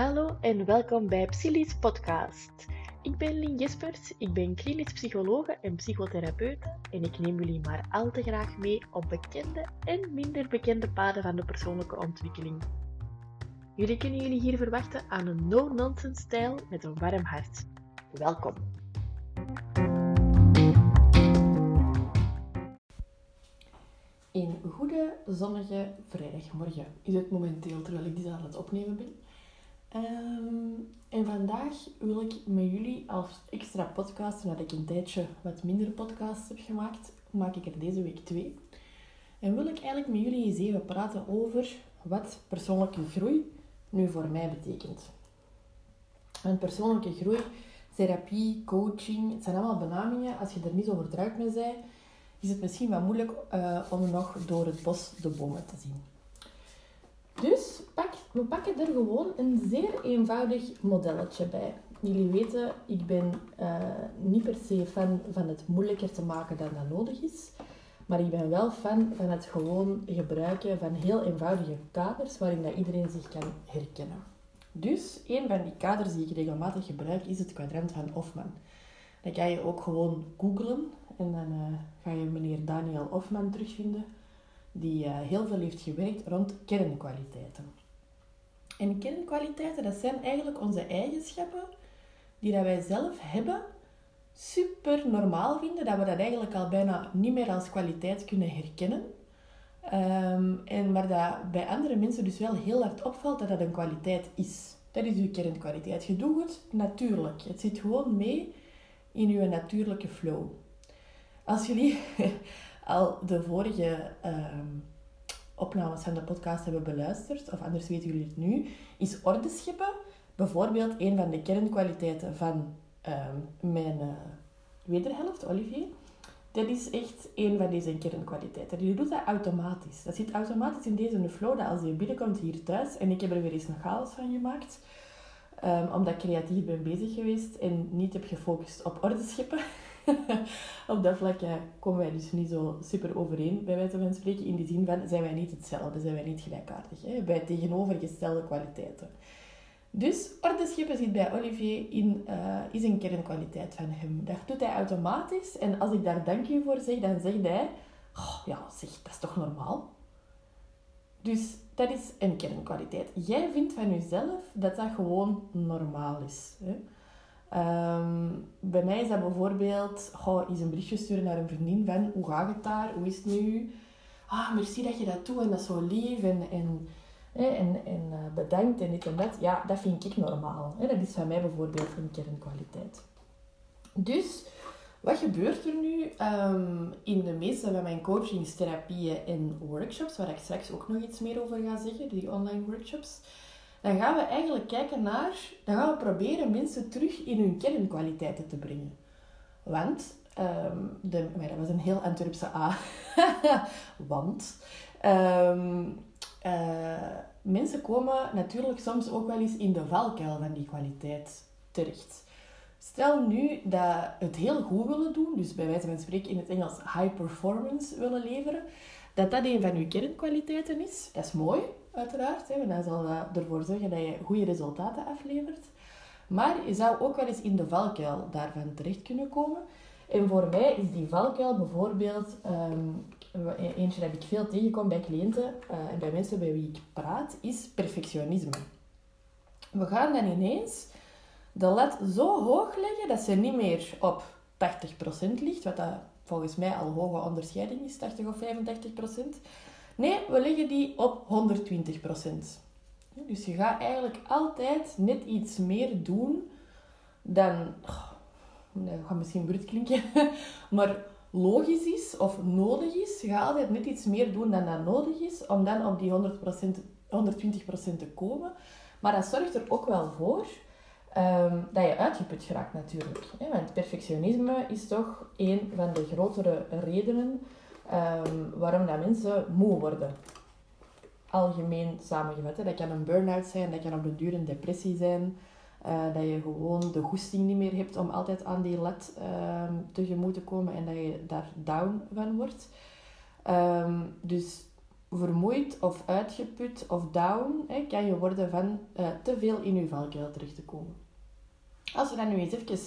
Hallo en welkom bij Psylies Podcast. Ik ben Lien Jespers, ik ben klinisch psychologe en psychotherapeute en ik neem jullie maar al te graag mee op bekende en minder bekende paden van de persoonlijke ontwikkeling. Jullie kunnen jullie hier verwachten aan een no-nonsense stijl met een warm hart. Welkom! Een goede zonnige vrijdagmorgen is het momenteel terwijl ik dit aan het opnemen ben. Ehm, en vandaag wil ik met jullie als extra podcast, nadat ik een tijdje wat minder podcasts heb gemaakt, maak ik er deze week twee. En wil ik eigenlijk met jullie eens even praten over wat persoonlijke groei nu voor mij betekent. Want persoonlijke groei, therapie, coaching, het zijn allemaal benamingen. Als je er niet zo vertrouwd mee bent, is het misschien wat moeilijk uh, om nog door het bos de bomen te zien. Dus we pakken er gewoon een zeer eenvoudig modelletje bij. Jullie weten, ik ben uh, niet per se fan van het moeilijker te maken dan dat nodig is. Maar ik ben wel fan van het gewoon gebruiken van heel eenvoudige kaders waarin dat iedereen zich kan herkennen. Dus een van die kaders die ik regelmatig gebruik is het kwadrant van Hofman. Dan kan je ook gewoon googlen en dan uh, ga je meneer Daniel Hofman terugvinden, die uh, heel veel heeft gewerkt rond kernkwaliteiten. En kernkwaliteiten, dat zijn eigenlijk onze eigenschappen die dat wij zelf hebben, super normaal vinden, dat we dat eigenlijk al bijna niet meer als kwaliteit kunnen herkennen. Um, en maar dat bij andere mensen dus wel heel hard opvalt dat dat een kwaliteit is. Dat is uw kernkwaliteit. Je doet het natuurlijk. Het zit gewoon mee in uw natuurlijke flow. Als jullie al de vorige um, opnames van de podcast hebben beluisterd, of anders weten jullie het nu, is orde scheppen bijvoorbeeld een van de kernkwaliteiten van um, mijn uh, wederhelft, Olivier. Dat is echt een van deze kernkwaliteiten. Je doet dat automatisch. Dat zit automatisch in deze flow dat als je binnenkomt hier thuis, en ik heb er weer eens een chaos van gemaakt, um, omdat ik creatief ben bezig geweest en niet heb gefocust op orde scheppen. op dat vlak komen wij dus niet zo super overeen, bij wijze van spreken. In die zin van, zijn wij niet hetzelfde, zijn wij niet gelijkaardig. Hè? Bij tegenovergestelde kwaliteiten. Dus ordenschippen zit bij Olivier in, uh, is een kernkwaliteit van hem. Dat doet hij automatisch. En als ik daar dank je voor zeg, dan zegt hij... Ja, zeg, dat is toch normaal? Dus dat is een kernkwaliteit. Jij vindt van jezelf dat dat gewoon normaal is. Hè? Um, bij mij is dat bijvoorbeeld... Goh, eens een berichtje sturen naar een vriendin van... Hoe gaat het daar? Hoe is het nu? Ah, merci dat je dat doet en dat is zo lief. En... en en, en uh, bedankt en dit en dat, ja, dat vind ik normaal. Dat is van mij bijvoorbeeld een kernkwaliteit. Dus, wat gebeurt er nu um, in de meeste van mijn coachingstherapieën en workshops, waar ik straks ook nog iets meer over ga zeggen, die online workshops, dan gaan we eigenlijk kijken naar, dan gaan we proberen mensen terug in hun kernkwaliteiten te brengen. Want, um, de, maar dat was een heel Antwerpse A, want, um, uh, mensen komen natuurlijk soms ook wel eens in de valkuil van die kwaliteit terecht. Stel nu dat het heel goed willen doen, dus bij wijze van spreken in het Engels high performance willen leveren, dat dat een van uw kernkwaliteiten is. Dat is mooi, uiteraard, hè, want dat zal ervoor zorgen dat je goede resultaten aflevert. Maar je zou ook wel eens in de valkuil daarvan terecht kunnen komen. En voor mij is die valkuil bijvoorbeeld um, eentje dat ik veel tegenkom bij cliënten uh, en bij mensen bij wie ik praat, is perfectionisme. We gaan dan ineens de lat zo hoog leggen dat ze niet meer op 80% ligt, wat dat volgens mij al hoge onderscheiding is, 80 of 85%. Nee, we leggen die op 120%. Dus je gaat eigenlijk altijd net iets meer doen dan... Oh, dat gaat misschien brut klinken, maar logisch is of nodig is. Je gaat altijd net iets meer doen dan dat nodig is, om dan op die 100%, 120% te komen. Maar dat zorgt er ook wel voor um, dat je uitgeput geraakt natuurlijk. Want perfectionisme is toch een van de grotere redenen um, waarom dat mensen moe worden. Algemeen samengevat. Hè? Dat kan een burn-out zijn, dat kan op de duur een depressie zijn. Uh, dat je gewoon de goesting niet meer hebt om altijd aan die lat uh, tegemoet te komen en dat je daar down van wordt. Um, dus vermoeid of uitgeput of down hè, kan je worden van uh, te veel in je valkuil terecht te komen. Als we dat nu eens even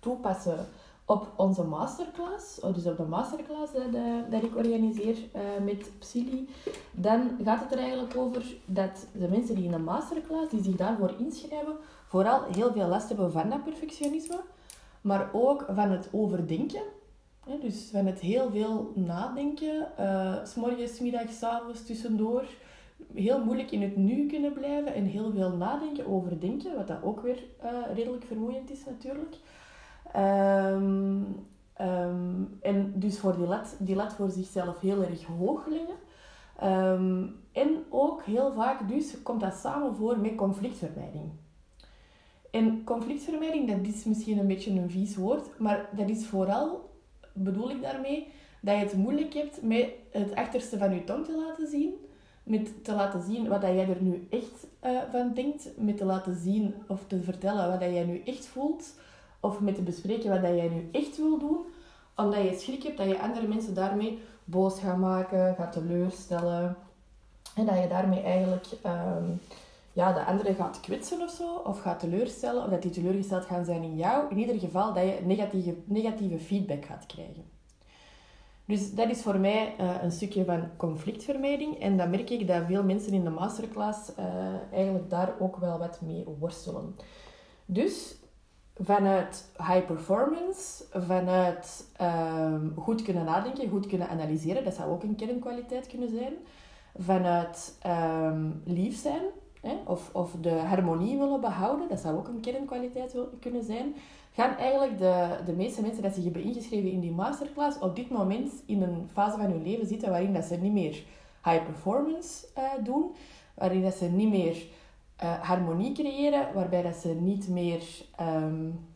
toepassen op onze masterclass, dus op de masterclass dat, dat ik organiseer uh, met Psyli, dan gaat het er eigenlijk over dat de mensen die in de masterclass, die zich daarvoor inschrijven, vooral heel veel last hebben van dat perfectionisme, maar ook van het overdenken. Dus van het heel veel nadenken, uh, s morgens, middags, avonds, tussendoor, heel moeilijk in het nu kunnen blijven en heel veel nadenken, overdenken, wat dat ook weer redelijk vermoeiend is natuurlijk. Um, um, en dus voor die lat, die lat voor zichzelf heel erg hoog leggen. Um, en ook heel vaak dus komt dat samen voor met conflictvermijding. En conflictvermijding, dat is misschien een beetje een vies woord, maar dat is vooral, bedoel ik daarmee, dat je het moeilijk hebt met het achterste van je tong te laten zien. Met te laten zien wat jij er nu echt uh, van denkt. Met te laten zien of te vertellen wat jij nu echt voelt. Of met te bespreken wat jij nu echt wil doen. Omdat je schrik hebt dat je andere mensen daarmee boos gaat maken, gaat teleurstellen. En dat je daarmee eigenlijk um, ja, de andere gaat kwetsen of zo. Of gaat teleurstellen. Of dat die teleurgesteld gaan zijn in jou. In ieder geval dat je negatieve, negatieve feedback gaat krijgen. Dus dat is voor mij uh, een stukje van conflictvermijding. En dan merk ik dat veel mensen in de masterclass uh, eigenlijk daar ook wel wat mee worstelen. Dus vanuit high performance, vanuit um, goed kunnen nadenken, goed kunnen analyseren, dat zou ook een kernkwaliteit kunnen zijn. Vanuit um, lief zijn, hè, of, of de harmonie willen behouden, dat zou ook een kernkwaliteit kunnen zijn. Gaan eigenlijk de, de meeste mensen die zich hebben ingeschreven in die masterclass op dit moment in een fase van hun leven zitten waarin dat ze niet meer high performance uh, doen, waarin dat ze niet meer uh, harmonie creëren, waarbij dat ze niet meer um,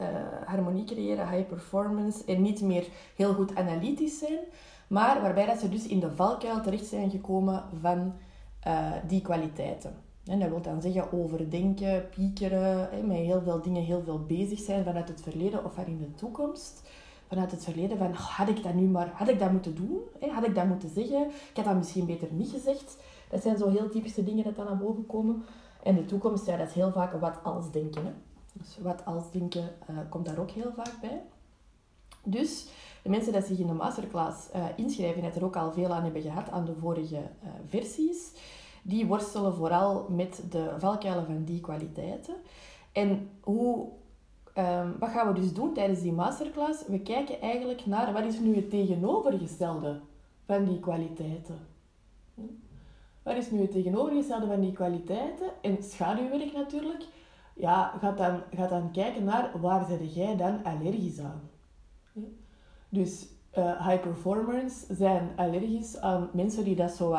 uh, harmonie creëren, high performance en niet meer heel goed analytisch zijn, maar waarbij dat ze dus in de valkuil terecht zijn gekomen van uh, die kwaliteiten. En dat wil dan zeggen overdenken, piekeren, met heel veel dingen heel veel bezig zijn vanuit het verleden of in de toekomst. Vanuit het verleden van, had ik dat nu maar, had ik dat moeten doen? Had ik dat moeten zeggen? Ik had dat misschien beter niet gezegd. Dat zijn zo heel typische dingen dat dan naar boven komen. En de toekomst, ja, dat is heel vaak wat als denken. Hè? Dus wat als denken uh, komt daar ook heel vaak bij. Dus de mensen die zich in de masterclass uh, inschrijven, het er ook al veel aan hebben gehad aan de vorige uh, versies, die worstelen vooral met de valkuilen van die kwaliteiten. En hoe, um, wat gaan we dus doen tijdens die masterclass? We kijken eigenlijk naar wat is nu het tegenovergestelde van die kwaliteiten. Wat is nu het tegenovergestelde van die kwaliteiten? En schaduwwerk natuurlijk. Ja, gaat dan, gaat dan kijken naar waar jij dan allergisch aan. Dus uh, high performers zijn allergisch aan mensen die dat zo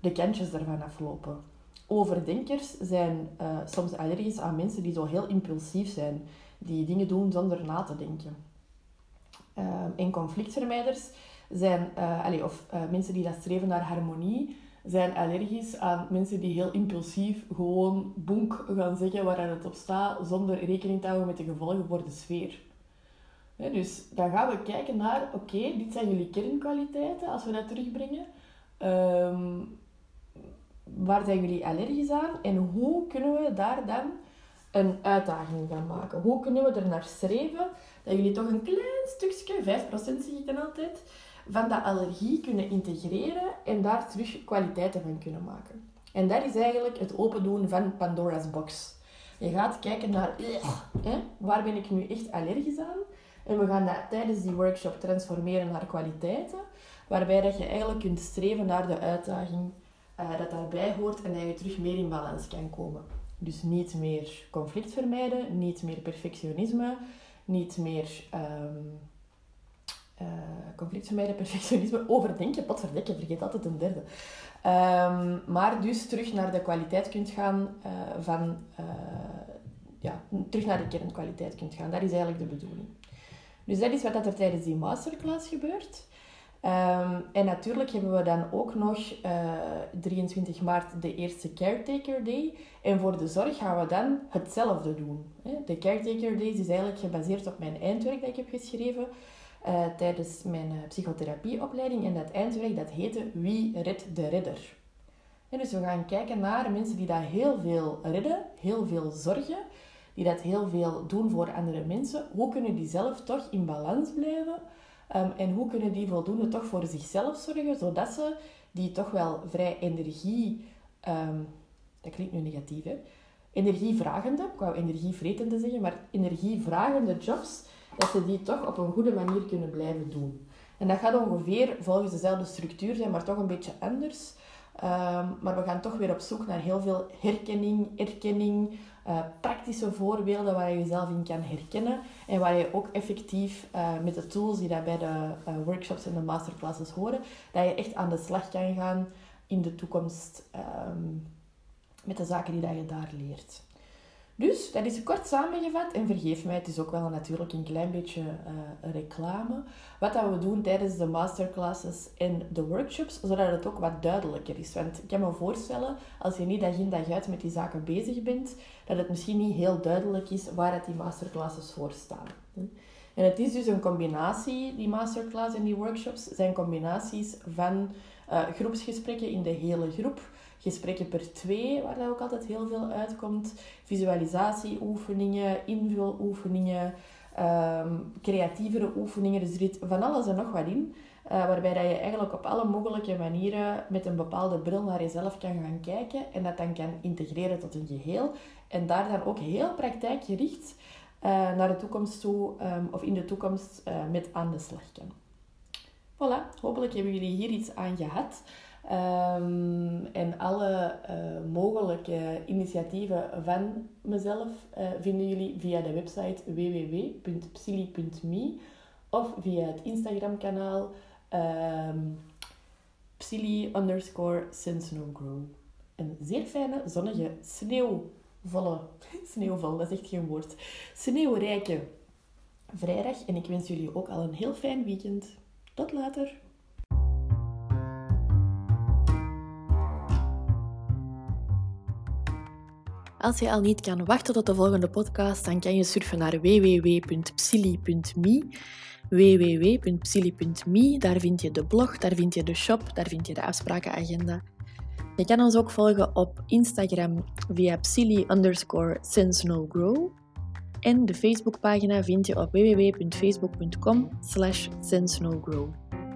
de kantjes ervan aflopen. Overdenkers zijn uh, soms allergisch aan mensen die zo heel impulsief zijn, die dingen doen zonder na te denken. en conflictvermijders zijn, allez, of mensen die dat streven naar harmonie, zijn allergisch aan mensen die heel impulsief gewoon bonk gaan zeggen waar het op staat, zonder rekening te houden met de gevolgen voor de sfeer. dus dan gaan we kijken naar, oké, dit zijn jullie kernkwaliteiten, als we dat terugbrengen. Um, waar zijn jullie allergisch aan en hoe kunnen we daar dan een uitdaging van maken? Hoe kunnen we er naar streven dat jullie toch een klein stukje, 5% zie ik dan altijd, van dat allergie kunnen integreren en daar terug kwaliteiten van kunnen maken. En dat is eigenlijk het open doen van Pandora's box. Je gaat kijken naar, hè, waar ben ik nu echt allergisch aan? En we gaan dat tijdens die workshop transformeren naar kwaliteiten, waarbij dat je eigenlijk kunt streven naar de uitdaging uh, dat daarbij hoort en dat je terug meer in balans kan komen. Dus niet meer conflict vermijden, niet meer perfectionisme, niet meer um, uh, conflict vermijden, perfectionisme, overdenken, potverdekken, vergeet altijd een derde. Um, maar dus terug naar de kwaliteit kunt gaan uh, van, ja, terug naar de kernkwaliteit kunt gaan. Dat is eigenlijk de bedoeling. Dus dat is wat er tijdens die masterclass gebeurt. Um, en natuurlijk hebben we dan ook nog uh, eh, 23 maart de eerste Caretaker Day. En voor de zorg gaan we dan hetzelfde doen. De Caretaker Day is eigenlijk gebaseerd op mijn eindwerk dat ik heb geschreven. Uh, tijdens mijn psychotherapieopleiding. En dat eindwerk dat heette Wie redt de redder? En dus we gaan kijken naar mensen die daar heel veel redden, heel veel zorgen, die dat heel veel doen voor andere mensen. Hoe kunnen die zelf toch in balans blijven? Um, en hoe kunnen die voldoende toch voor zichzelf zorgen, zodat ze die toch wel vrij energie... Um, dat klinkt nu negatief, hè? Energievragende, ik wou energievretende zeggen, maar energievragende jobs, dat ze die toch op een goede manier kunnen blijven doen. En dat gaat ongeveer volgens dezelfde structuur zijn, maar toch een beetje anders. Um, maar we gaan toch weer op zoek naar heel veel herkenning, erkenning, uh, praktische voorbeelden waar je jezelf in kan herkennen en waar je ook effectief uh, met de tools die daar bij de uh, workshops en de masterclasses horen, dat je echt aan de slag kan gaan in de toekomst um, met de zaken die dat je daar leert. Dus, dat is kort samengevat. En vergeef mij, het is ook wel natuurlijk een klein beetje uh, reclame. Wat dat we doen tijdens de masterclasses en de workshops, zodat het ook wat duidelijker is. Want ik kan me voorstellen, als je niet dag in dag uit met die zaken bezig bent, dat het misschien niet heel duidelijk is waar het die masterclasses voor staan. En het is dus een combinatie, die masterclass en die workshops, zijn combinaties van uh, groepsgesprekken in de hele groep gesprekken per twee, waar dat ook altijd heel veel uitkomt. Visualisatieoefeningen, invuloefeningen, um, creatievere oefeningen. Dus er zit van alles en nog wat in. Uh, waarbij dat je eigenlijk op alle mogelijke manieren met een bepaalde bril naar jezelf kan gaan kijken en dat dan kan integreren tot een geheel. En daar dan ook heel praktijkgericht naar de toekomst toe, um, of in de toekomst uh, met aan de slag kan. Voilà, hopelijk hebben jullie hier iets aan gehad. Um, en alle uh, mogelijke initiatieven van mezelf vinden jullie via de website www.psili.me of via het Instagram kanaal um, ehm, psili underscore. Een zeer fijne, zonnige, sneeuwvolle, sneeuwval, dat is echt geen woord, sneeuwrijke vrijdag. En ik wens jullie ook al een heel fijn weekend. Tot later! Als je al niet kan wachten tot de volgende podcast, dan kan je surfen naar www.psili.me www.psili.me. Daar vind je de blog, daar vind je de shop, daar vind je de afsprakenagenda. Je kan ons ook volgen op Instagram via psili underscore sense no grow. En de Facebookpagina vind je op www.facebook.com slash.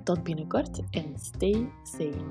Tot binnenkort en stay sane.